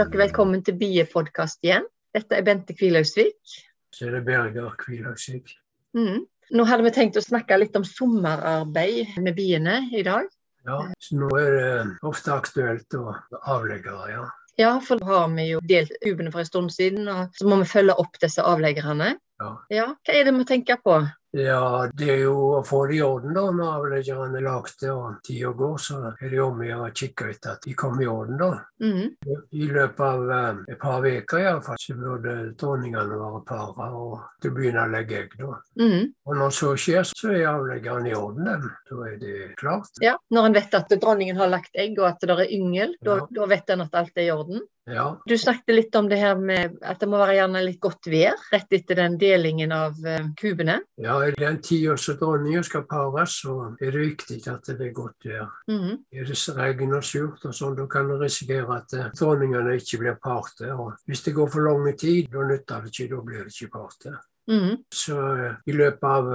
er dere velkommen til Biepodkast igjen. Dette er Bente Kvilhaugsvik. Så er det Berger Kvilhaugsvik. Mm. Nå hadde vi tenkt å snakke litt om sommerarbeid med biene i dag. Ja, så nå er det ofte aktuelt å avlegge, ja. Ja, for da har vi jo delt kubene for en stund siden, og så må vi følge opp disse avleggerne. Ja. Ja, Hva er det vi tenker på? Ja, det er jo å få det i orden da, når avleggeren er lagt og tida går. Så er det om å gjøre å kikke etter at de kommer i orden, da. Mm. I løpet av eh, et par uker iallfall, så burde dronningene være para og det begynner å legge egg, da. Mm. Og når så skjer, så er avleggeren i orden, den. Da er det klart. Ja, Når en vet at dronningen har lagt egg og at det er yngel, Ja. da vet en at alt er i orden. Ja. Du snakket litt om det her med at det må være gjerne litt godt vær rett etter den delingen av eh, kubene. ja, i den dronninger skal pares, så er det viktig at det er godt vær. Mhm. Er det regn og surt og sånn, da kan du risikere at eh, dronningene ikke blir parte. Og hvis det går for lang tid, da nytter det ikke, da blir det ikke parte. Mhm. Så eh, i løpet av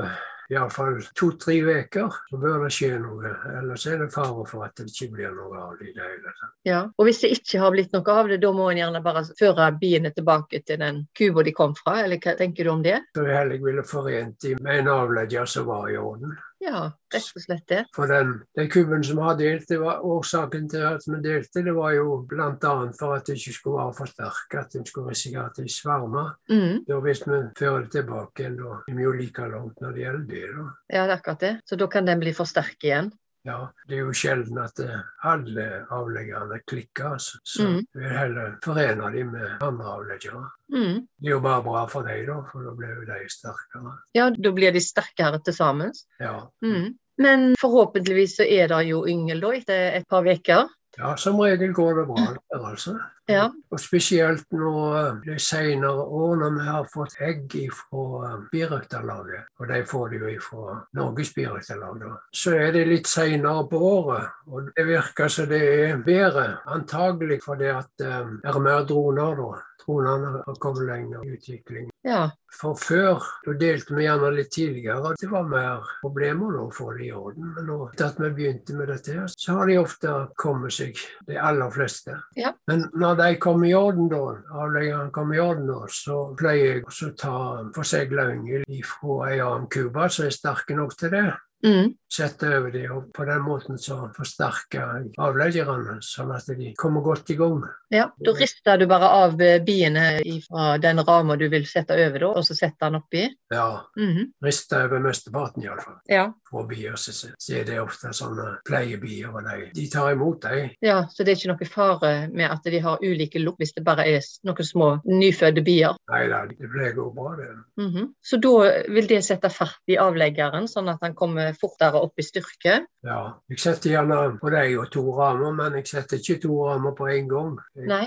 iallfall to-tre uker så bør det skje noe. Ellers er det fare for at det ikke blir noe av det i det hele tatt. Ja. Og hvis det ikke har blitt noe av det, da må en gjerne bare føre biene tilbake til den kuba de kom fra, eller hva tenker du om det? Så jeg heller ville forent dem med en avlegger som var i orden. Ja, rett og slett det. For den, den kubben som har delt, det var årsaken til at vi delte, det var jo bl.a. for at det ikke skulle være for sterk, at en skulle risikere at de sverma. Mm. Da hvis vi fører det tilbake igjen, da er vi jo like langt når det gjelder det. Da. Ja, det er akkurat det. Så da kan den bli for sterk igjen. Ja, Det er jo sjelden at eh, alle avleggerne klikker, altså. så Mm. vi heller forene dem med andre avleggere. Mm. Det er jo bare bra for dem, da, for da blir jo de sterkere. Ja, da blir de sterkere til sammen. Ja. Mm. Men forhåpentligvis så er det jo yngel da etter et par uker. ja, som regel går det bra altså. Ja. Og spesielt nå eh, de senere år når vi har fått egg fra birøkterlaget, og de får det jo fra Norges birøkterlag, da, så er det litt senere på året. Og det virker som det er bedre, antagelig fordi at eh, det er mer droner da. Dronene har kommet lenger i utvikling. Ja. For før, da delte vi gjerne litt tidligere, det var mer problemer nå å få det i orden. Men nå etter at vi begynte med dette, her, så har de ofte kommet seg, de aller fleste. Ja. Men når de kom i orden, da, avleggeren kom i orden, da, så pleier jeg å ta forsegla yngel fra ei annen kube som er sterke nok til det. Mhm. Sette over dem, og på den måten så forsterker jeg avleggerne, sånn at de kommer godt i gang. ja. Da rister du bare av eh, biene fra den ramma du vil sette over, da, og så setter den oppi. Ja, mm -hmm. rister over mesteparten iallfall. Ja. Fra bier så, så er det ofte sånne pleiebier, og de, de tar imot dem. ja. Så det er ikke noe fare med at de har ulike lukt hvis det bare er noen små nyfødte bier. Nei da, det pleier å gå bra, det. Mhm. Så da vil det sette fart i avleggeren, sånn at han kommer fortere opp i styrke. Ja. Jeg setter gjerne på deg og to rammer, men jeg setter ikke to rammer på en gang. Jeg Nei.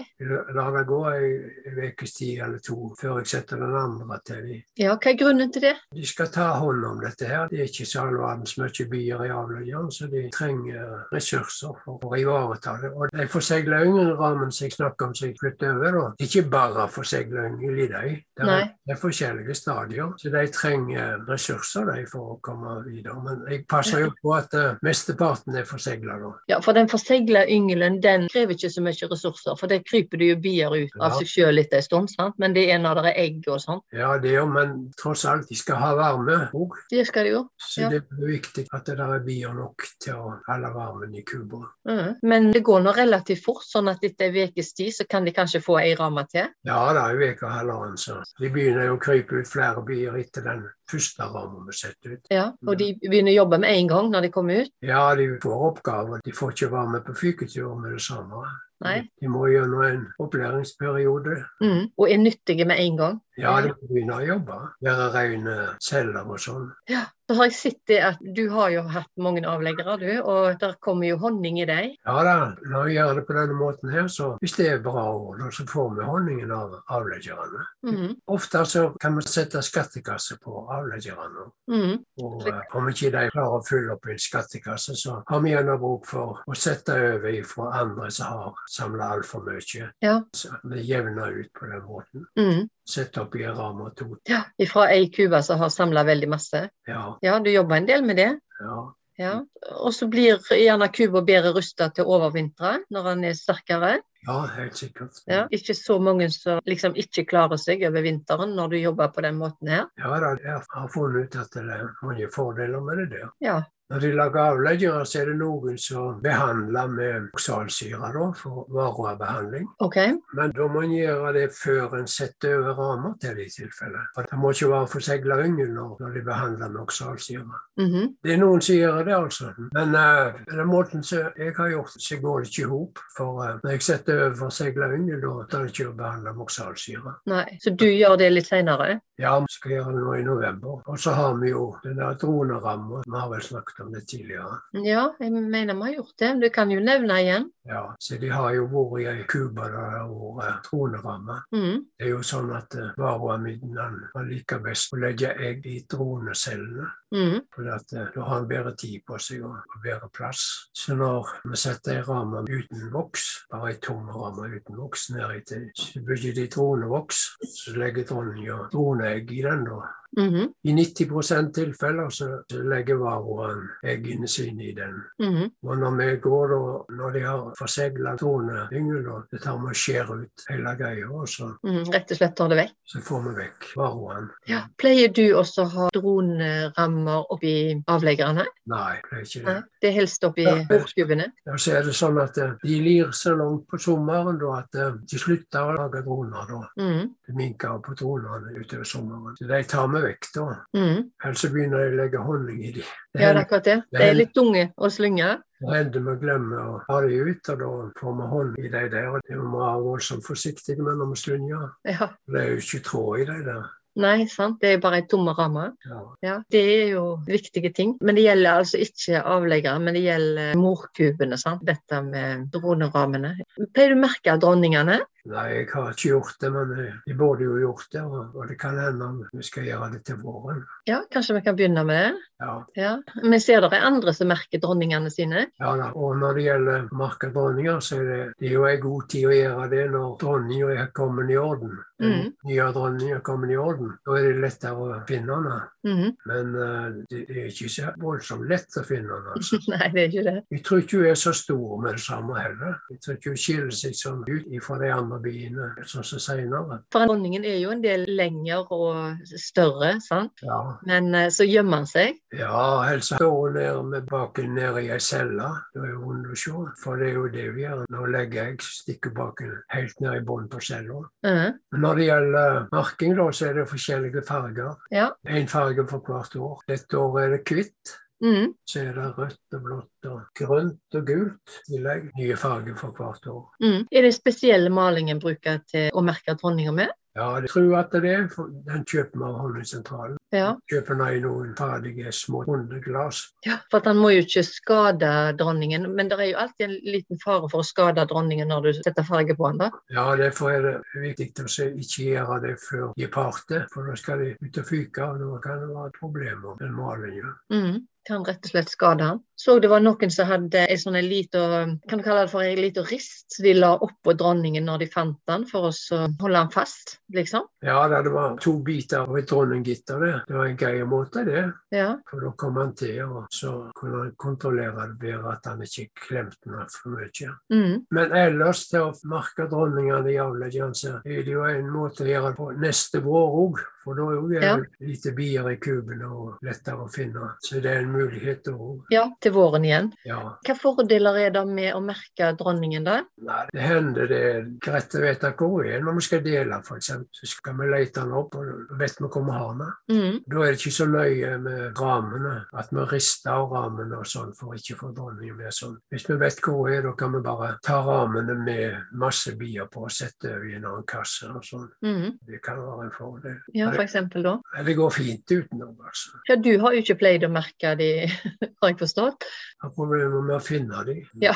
lar det gå en ukes tid eller to før jeg setter den andre til dem. Ja, hva er grunnen til det? De skal ta hånd om dette her. Det er ikke så all verdens mye byer i avleggeren, så de trenger ressurser for å ivareta det. Og de forsegla rammen som jeg snakker om, som jeg flytter over, da. Ikke bare forsegla yngel i er, det er forskjellige stadier, så de trenger ressurser de, for å komme videre. Men jeg passer jo på at eh, mesteparten er forsegla, nå. Ja, for den forsegla yngelen den krever ikke så mye ressurser, for det kryper det jo bier ut av seg sjøl etter en stund. sant? Men det er når det er egg og sånn. Ja, det er jo, men tross alt, de skal ha varme òg. Det skal de jo. Så Ja. det er viktig at det der er bier nok til å holde varmen i kuba. Mm. Men det går nå relativt fort, sånn at etter en ukes tid så kan de kanskje få ei ramme til. Ja, det er en uke og halvannen, så de begynner jo å krype ut flere bier etter den første rammen vi setter ut. Ja, Og de begynner å jobbe med en gang når de kommer ut. Ja, de får oppgaver. De får ikke være med på fyketur med det samme. Nei. De må gjennom en opplæringsperiode. Mm, Og er nyttige med en gang. Ja, du kan begynne å jobbe. Være rene celler og sånn. Ja, Så har jeg sett det at du har jo hatt mange avleggere, du, og der kommer jo honning i deg. Ja da, når vi gjør det på denne måten her, så hvis det er bra år, så får vi honningen av avleggerne. Mhm. Ofte så kan vi sette skattekasse på avleggerne. Mhm. Og uh, om ikke de klarer å fylle opp en skattekasse, så har vi gjerne bruk for å sette over fra andre som har samla altfor mye. Ja. Så vi jevner ut på den måten. Mhm. Sette opp i ramme to. Ja, Fra ei kube som har samla veldig masse. Ja, Ja, du jobber en del med det. ja. Ja. Og så blir gjerne kuba bedre rusta til å overvintre når han er sterkere. Ja, helt sikkert. Ja, ikke så mange som liksom ikke klarer seg over vinteren når du jobber på den måten her. Ja da, jeg har funnet ut at det er mange fordeler med det der. Ja. Når de lager avleggere, så er det noen som behandler med oksalsyre da, for varroabehandling. Okay. Men da må en gjøre det før en setter over rammer til det i tilfelle. For det må ikke være forsegla yngel når, de behandler med oksalsyre. Mhm. Det er noen som gjør det, altså. Men uh, den måten som jeg har gjort, så går det ikke i hop. For uh, når jeg setter over forsegla yngel, da tar det ikke å behandle med oksalsyre. Nei. Så du gjør det litt seinere? Ja, vi skal gjøre det nå i november. Og så har vi jo den der droneramma. Vi har vel snakket om det tidligere. Ja, jeg mener vi har gjort det. Du kan jo nevne igjen. Ja, Så de har jo vært i Cuba det har vært troneramme. Mhm. Det er jo sånn at uh, varroamidlene liker best å legge egg i dronecellene. Mm. For at, eh, da har han bedre tid på seg og, og bedre plass. Så når vi setter ei ramme uten voks, bare ei tom ramme uten voks, ned i til, så bygger de dronevoks, så legger dronninga droneegg i den. da. Mhm. I 90 tilfeller så, legger varoen eggene sine i den. Mhm. Og når vi går da, når de har forsegla droneyngel, da, det tar med å skjære ut hele greia, og så, mm, Rett og slett tar det vekk. så får vi vekk varroen. Ja. Pleier du også å ha dronerammer oppi avleggerne? Nei, pleier er ikke det. Ja, Det er helst oppi Ja. hårskubbene? Ja, så er det sånn at eh, de lir så langt på sommeren da, at eh, de slutter å lage droner. da. Mm. De minker på dronene utover sommeren. Så de tar vi vekk da. Mm. Ellers begynner de å legge honning i de. Det Ja, det er akkurat det. De er litt tunge å slynge. Det med vi glemmer å ta dem ut, og da får vi hånd i de der. og Det må være voldsomt forsiktige med når vi slynger. Ja. Det er jo ikke tråd i de der. Nei, sant. Det er bare ei tomme ramme. Ja. Ja, det er jo viktige ting. Men det gjelder altså ikke avleggere, men det gjelder morkubene. sant? Dette med dronerammene. Pleier du å merke dronningene? Nei, jeg har ikke gjort det, men eh, vi burde jo gjort det. Og, det kan hende vi skal gjøre det til våren. Ja, kanskje vi kan begynne med det? Ja, Ja. Men ser det er andre som merker dronningene sine. ja da. Og når det gjelder markedronninger, så er det, det er jo en god tid å gjøre det når dronninga er kommet i orden. Den Mhm. nye dronninger er kommet i orden. Da er det lettere å finne henne. Mm. Men uh, det er ikke så voldsomt lett å finne henne. Altså. Nei, det er ikke det. Jeg tror ikke hun er så stor med det samme heller. Jeg tror ikke hun skiller seg sånn ut fra de andre biene sånn som senere. For dronningen er jo en del lengre og større, sant? Ja. Men eh, så gjemmer han seg. Ja, helst står hun nede med baken nede i ei celle. Det er jo vondt å se. For det er jo det vi gjør. Nå legger jeg stikkebaken baken helt ned i bunnen på cella. Mhm. Men når det gjelder marking, da, så er det forskjellige farger. Ja. Én farge for hvert år. Dette året er det hvitt. Mhm. Så er det rødt og blått og grønt og gult i tillegg. Nye farger for hvert år. Mm. Er det spesielle malingen bruker til å merke dronninga med? Ja, jeg tror at det er, for den kjøper vi av Honningsentralen. Ja. Kjøper den i noen ferdige små runde glass. Ja, for han må jo ikke skade dronningen. Men det er jo alltid en liten fare for å skade dronningen når du setter farge på den. da. Ja, derfor er det viktig å se- ikke gjøre det før de er parte, for da skal de ut og fyke, og da kan det være problemer med malingen. Mhm. Kan rett og slett skade han. Så det var noen som hadde en sånn en kan du kalle det for en liten rist de la oppå dronningen når de fant han, for å holde han fast, liksom. Ja, det var to biter av et dronninggitter, det. Det var en grei måte, det. Ja. For da kom han til, og så kunne han kontrollere det bedre at han ikke klemte den for mye. Mm. Men ellers, til å merke dronningene i avleggeren, så er det jo en måte å gjøre det på neste vår òg. For da er det Ja. jo lite bier i kubene og lettere å finne. Så det er en mulighet òg. ja, til våren igjen. Ja. Hva fordeler er det med å merke dronningen, da? Nei, det hender det er greit å vite hvor hun er når vi skal dele, f.eks. Så skal vi lete den opp, og vet vi hvor vi har den. Mm. Da er det ikke så nøye med rammene, at vi rister av rammene og sånn for ikke å få dronningen med sånn. Hvis vi vet hvor hun er, da kan vi bare ta rammene med masse bier på og sette over i en annen kasse og sånn. Mm. Det kan være en fordel. Ja, for eksempel da. Det går fint utenom, altså. Ja, du har jo ikke pleid å merke de, har jeg forstått? Jeg har problemer med å finne de. Ja.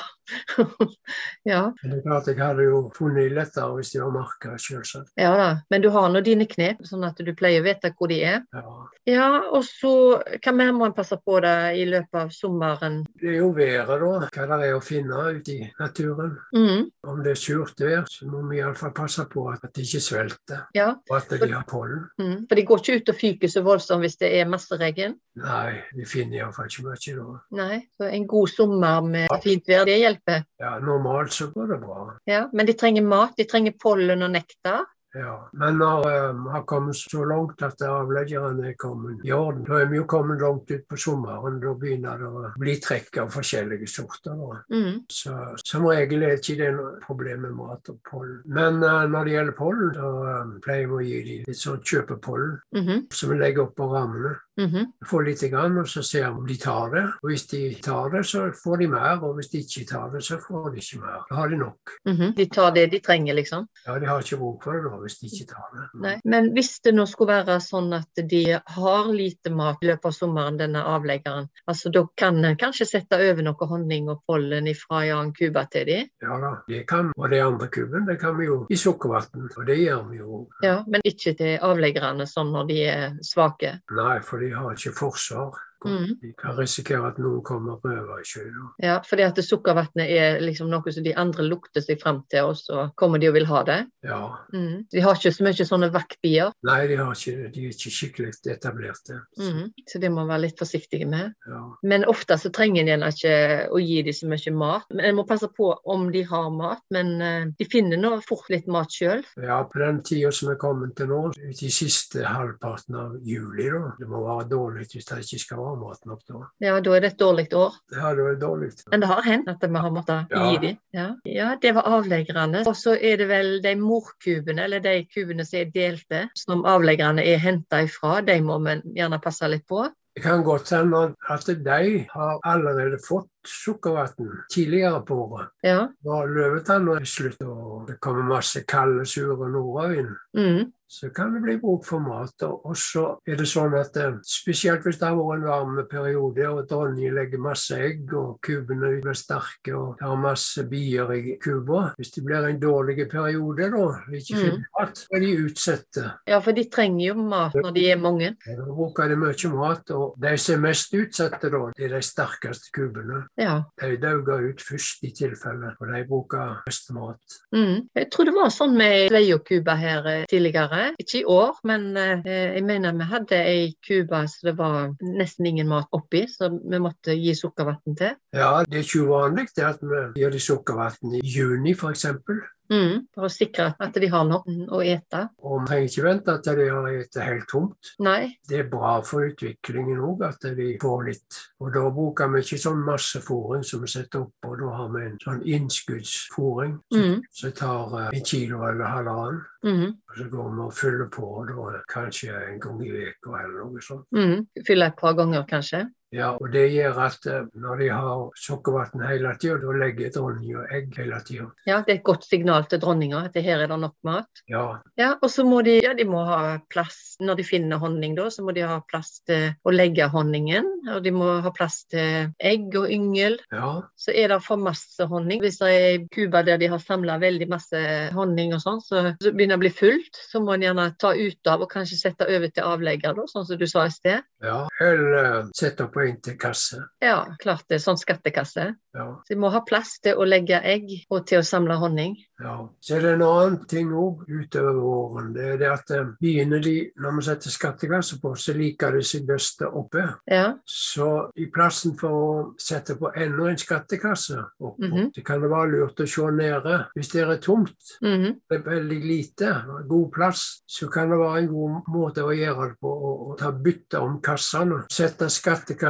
ja. Men det er klart jeg hadde jo funnet de lettere hvis de var merka, selvsagt. Ja da, men du har nå dine knep, sånn at du pleier å vite hvor de er. Ja. Ja, og så hva mer må en passe på da i løpet av sommeren? Det er jo været, da. Hva det er å finne ute i naturen. Mm. Om det er surt vær, så må vi iallfall passe på at de ikke svelter, ja. og at de har pollen. Mm. For de går ikke ut og fyker så voldsomt hvis det er masse regn? Nei, de finner ikke mye da. Nei, så en god sommer med fint vær, det hjelper. Ja, normalt så går det bra. Ja, Men de trenger mat, de trenger pollen og nektar. Ja, Men når vi har kommet så langt at avleggerne er kommet i orden, da er vi jo kommet langt ut på sommeren. Da begynner det å bli trekk av forskjellige sorter. Mm. Så som regel er ikke det noe problem med mat og pollen. Men uh, når det gjelder pollen, da eh, pleier vi å gi dem litt sånn kjøpepollen Mhm, som vi legger opp på rammene. -hmm. Får lite grann, og så ser vi om de tar det. Og hvis de tar det, så får de mer. Og hvis de ikke tar det, så får de ikke mer. Da har de nok. Mhm. De tar det de trenger, liksom. Ja, de har ikke bruk for det da, hvis de ikke tar det. Nei. Men hvis det nå skulle være sånn at de har lite mat i løpet av sommeren, denne avleggeren, altså da kan en kanskje sette over noe honning og pollen fra Jan Cuba til de? Ja da, det kan. Og det andre kuben, det kan vi jo i sukkervann. Og det gjør vi jo. Ja, men ikke til avleggerne sånn når de er svake. Nei, for de har ikke forsvar. Mhm. De kan risikere at noen kommer og røver i sjøen. Ja, fordi at sukkervannet er liksom noe som de andre lukter seg fram til, og så kommer de og vil ha det. Ja. Mm. De har ikke så mye sånne vaktbier, Nei, de, har ikke, de er ikke skikkelig etablerte. Mm. så det må man være litt forsiktige med. Ja. Men ofte så trenger en gjerne ikke å gi dem så mye mat. Men En må passe på om de har mat, men eh, de finner nå fort litt mat sjøl. ja, på den tida som er kommet til nå, ut i siste halvparten av juli, da. Det må være dårlig hvis det ikke skal være mat nok da. Ja, da er det et dårlig år. Ja, det var et dårlig. Men det har hendt at vi har måttet Ja. gi dem. Ja. ja, det var avleggerne. Og så er det vel de morkubene, eller de kubene som er delte, som avleggerne er henta ifra. De må vi gjerne passe litt på. Det kan godt hende at de har allerede fått sukkervann tidligere på året. Ja. Når løvetanna er slutt og det kommer masse kalde, sure nordavind, Mm. Så kan det bli bruk for mat. Og så er det sånn at eh, spesielt hvis det har vært en varm periode og dronningen legger masse egg og kubene blir sterke og har masse bier i kuba Hvis det blir en dårlig periode da, ikke Mm. mat, så er de utsatte. ja, for de trenger jo mat når de er mange. Ja, Da bruker de mye mat, og de som er mest utsatte da, det er de sterkeste kubene. Ja. De dauger ut først i tilfelle, og de bruker mest mat. Mm. Jeg tror det var sånn med Sveio-Cuba her eh, tidligere. Ikke i år, men eh, jeg mener vi hadde ei kube så det var nesten ingen mat oppi, så vi måtte gi sukkervann til. Ja, det er ikke uvanlig at vi gjør det sukkervann i juni f.eks. Mm. For å sikre at de har mm, å ete. Og vi trenger ikke vente til de har spist helt tomt. Nei. Det er bra for utviklingen òg at de får litt. Og da bruker vi ikke sånn massefòring som vi setter opp, og da har vi en sånn innskuddsfòring som, Mm. som tar eh, en kilo eller halvannen. Mm. Og så går vi og fyller på da kanskje en gang i uka eller noe sånt. Mm. Fyller et par ganger, kanskje. Ja, og det gjør at eh, når de har sukkervann hele tida, da legger dronning og egg hele tida. Ja, Det er et godt signal til dronninga at her er det nok mat. Ja, Ja, Og så må de, ja, de må ha plass når de finner honning, da, så må de ha plass til å legge honningen. Og de må ha plass til egg og yngel. ja, Så er det for masse honning. Hvis det er i Cuba der de har samla veldig masse honning og sånn, så, så begynner det å bli fullt, så må en gjerne ta ut av og kanskje sette over til avlegger, da, sånn som du sa i sted. ja. Eller eh, sette på en til kasse. Ja, klart det. Sånn skattekasse. Ja, Så de må ha plass til å legge egg og til å samle honning. ja. Så er det en annen ting òg utover våren. Det er det at eh, begynner de, når vi setter skattekasse på, så liker de seg best oppe. Ja. Så i plassen for å sette på enda en skattekasse oppå, mm -hmm. det kan det være lurt å se nede. Hvis det er tomt, Mhm. det er veldig lite, god plass, så kan det være en god måte å gjøre det på. Å, å ta bytte om kassene. Sette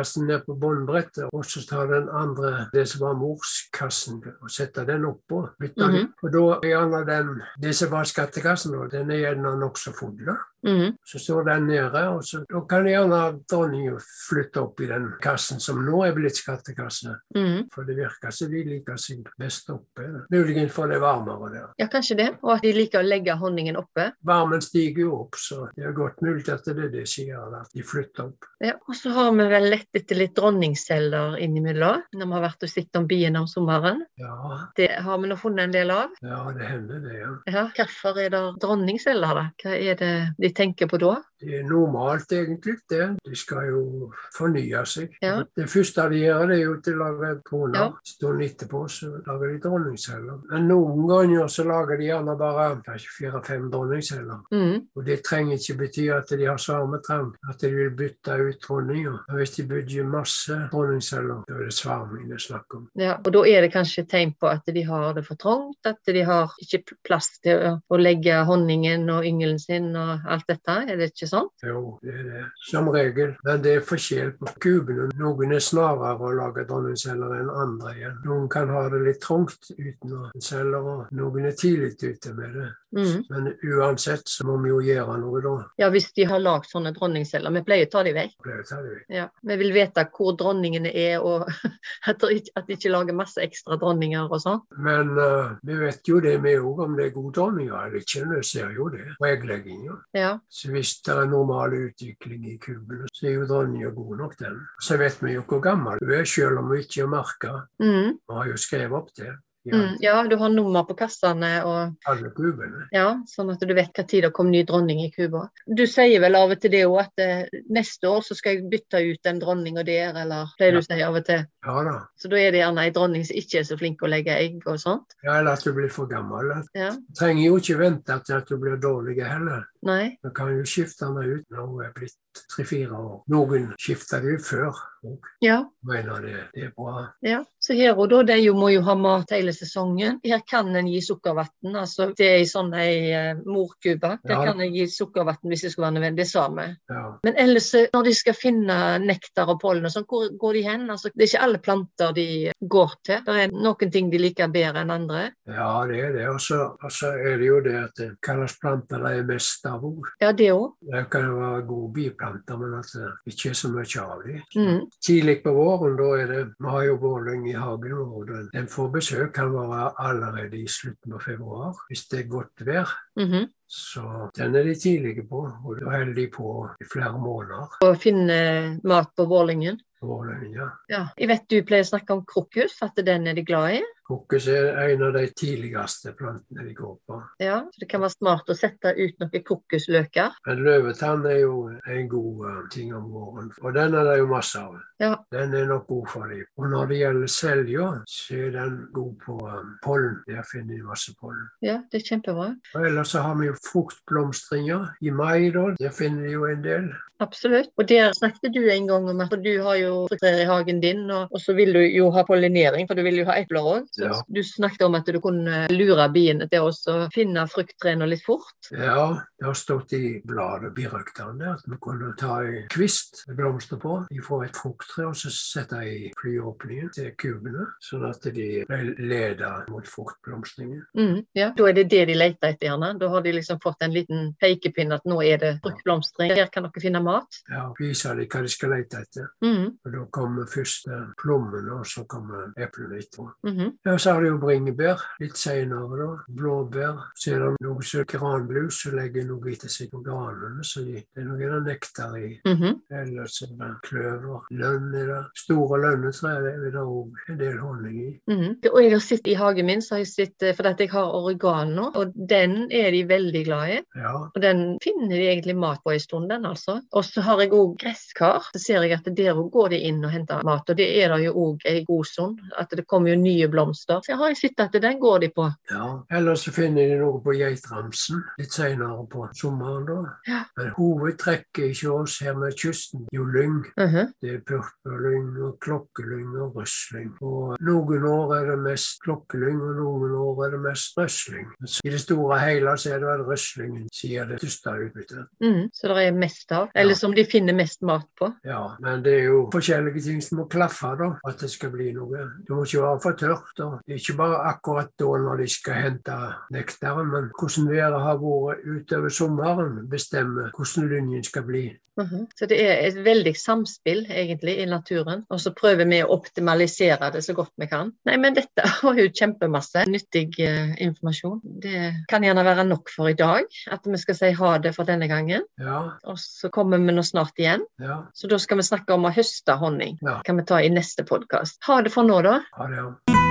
skattekassen ned på båndbrettet, og så ta den andre, det som var morskassen, og sette den oppå. Bytte -hmm. den. Og da er gjerne den, det som var skattekassen, den er gjerne nokså full. Mhm. Så står den nede, og så, da kan gjerne dronningen flytte opp i den kassen som nå er blitt skattekasse. Mm. For det virker som de liker seg best oppe. Muligens for det er varmere der. Ja, kanskje det. Og at de liker å legge honningen oppe. Varmen stiger jo opp, så det er godt mulig at det er det som gjør at de flytter opp. Ja, og så har vi vel lett etter litt dronningceller innimellom når vi har vært og sett om biene om sommeren. Ja, Det har vi nå funnet en del av. ja det hender det, ja. Ja, Hvorfor er det dronningceller, da? Hva er det de tenker på da? Det er normalt egentlig, det. De skal jo fornye seg. Ja. Det første de gjør, det er jo til å lage kroner. Ja. Stunden etterpå så lager de dronningceller. Men noen ganger så lager de gjerne bare kanskje fire-fem dronningceller. Mm. Og det trenger ikke bety at de har samme at de vil bytte ut dronninger. Hvis de bygger masse dronningceller, da er det svarming det er snakk om. Ja, og da er det kanskje tegn på at de har det for trangt, at de har ikke plass til å legge honningen og yngelen sin og alt dette, er det ikke sånn? Jo, det er det. Som regel. Men det er forskjell på kubene. Noen er snarere å lage dronningceller enn andre igjen. Noen kan ha det litt trangt uten å celler, og noen er tidlig ute med det. Mm. Men uansett så må vi jo gjøre noe da. Ja, hvis de har lagd sånne dronningceller. Vi pleier å ta dem vekk. Det tar vi. Ja. Vi vil vite hvor dronningene er, og at de ikke, lager masse ekstra dronninger og sånn. Men uh, vi vet jo det vi òg, om det er gode dronninger eller ikke. Vi ser jo det. Regleggingen, egglegginga. Ja. Så hvis det er normal utvikling i kubene, så er jo dronninga god nok, den. Så vet vi jo hvor gammel hun er, selv om hun ikke er merka. Mm. Vi har jo skrevet opp det. Ja, Mm. ja, du har nummer på kassene og alle kubene. Ja, sånn at du vet hva tid det kom ny dronning i Cuba. Du sier vel av og til det òg, at eh, neste år så skal jeg bytte ut en dronning og der, eller pleier du å si av og til. Ja da. Så da er det gjerne ei dronning som ikke er så flink å legge egg og sånt. Ja, eller at du blir for gammel. Ja, Du trenger jo ikke vente til at du blir dårlig heller. nei. Du kan jo skifte henne ut når hun er blitt tre-fire år. Noen skifter det jo før òg. Ja, mener det, det er bra. ja. Så her og da, de må jo ha mat hele sesongen. Her kan en gi sukkervann. Altså det er ei sånn ei uh, morkube. Der Ja. kan en gi sukkervann hvis det skulle være nødvendig. Det sa vi. Ja. Men ellers, eh, når de skal finne nektar og pollen, og sånn, hvor går de hen? Altså, det er ikke alle planter de går til. Det er noen ting de liker bedre enn andre. ja, det er det. Og så er det jo det at det kalles planter de er mest av ord. Ja, det òg. Det kan jo være gode biplanter, men at det ikke er så mye av dem. Mm. Tidlig på våren, da er det Vi har jo vårlyng i hagen vår. Den, får besøk kan være allerede i slutten av februar, hvis det er godt vær. Mhm. Så den er de tidlige på, og da holder de på i flere måneder. Og finne mat på vårlyngen. Vårlyng, ja. Ja. Jeg vet du pleier å snakke om krokus, at den er de glad i. Kokos er en av de tidligste plantene vi går på. Ja, så Det kan være smart å sette ut noen kokosløker? Men løvetann er jo en god eh, ting om våren, og den er det jo masse av. Ja. Den er nok god for dem. Og når det gjelder selja, så er den god på um, pollen. Der finner de masse pollen. Ja, det er kjempebra. Og ellers så har vi jo fruktblomstringer i mai, da. Der finner de jo en del. Absolutt. Og der snakket du en gang om at du har jo frukttrær i hagen din, og, og så vil du jo ha pollinering, for du vil jo ha epler òg. Ja. du snakket om at du kunne lure biene til å finne frukttrærne litt fort. Ja, det har stått i bladet Birøktene at vi kunne ta en kvist med blomster på fra et frukttre og så sette i flyåpningen til kubene, sånn at de ble ledet mot fruktblomstringen. Mm, ja. Da er det det de leter etter, gjerne. Da har de liksom fått en liten pekepinn at nå er det fruktblomstring. Her kan dere finne mat. Ja, viser de hva de skal lete etter. Mm, Og da kommer først eh, plommene, og så kommer eplene etterpå. mhm. Ja, så har de jo bringebær litt senere, da. Blåbær. Så er det noe som granblus som legger noe etter seg på granene, så de, det er noe nektar i. Eller Ellers er det kløver. Lønn er det. Store lønnetrær det er det òg en del honning i. Mhm. Og jeg har sett i hagen min, så har jeg sett, fordi for at jeg har oregano, og den er de veldig glad i. Ja, Og den finner de egentlig mat på en stund, den altså. Og så har jeg òg gresskar. Så ser jeg at der òg går de inn og henter mat, og det er det jo òg en god stund. At det kommer jo nye blomster. Så jeg har sett at den går de på. ja. Ellers så finner de noe på geitramsen litt senere på sommeren, da. Ja. Men hovedtrekket hos oss her med kysten er jo lyng. Mhm. Det er purpurlyng og klokkelyng og røslyng. Og noen år er det mest klokkelyng, og noen år er det mest røsling. I det store og hele så er det vel røslingen sier det største utbyttet. Mm, Så det er mest av. Eller som de finner mest mat på. Ja, men det er jo forskjellige ting som må klaffe da, at det skal bli noe. Det må ikke være for tørt. Da. Er ikke bare akkurat da når de skal hente nektaren, men hvordan været har vært utover sommeren bestemmer hvordan lyngen skal bli. Mhm. Så det er et veldig samspill egentlig i naturen. Og så prøver vi å optimalisere det så godt vi kan. Nei, men dette var jo kjempemasse nyttig eh, informasjon. Det kan gjerne være nok for i dag. At vi skal si ha det for denne gangen. Ja, Og så kommer vi nå snart igjen. ja, Så da skal vi snakke om å høste honning. Ja. kan vi ta i neste podkast. Ha det for nå, da. ha det. ja.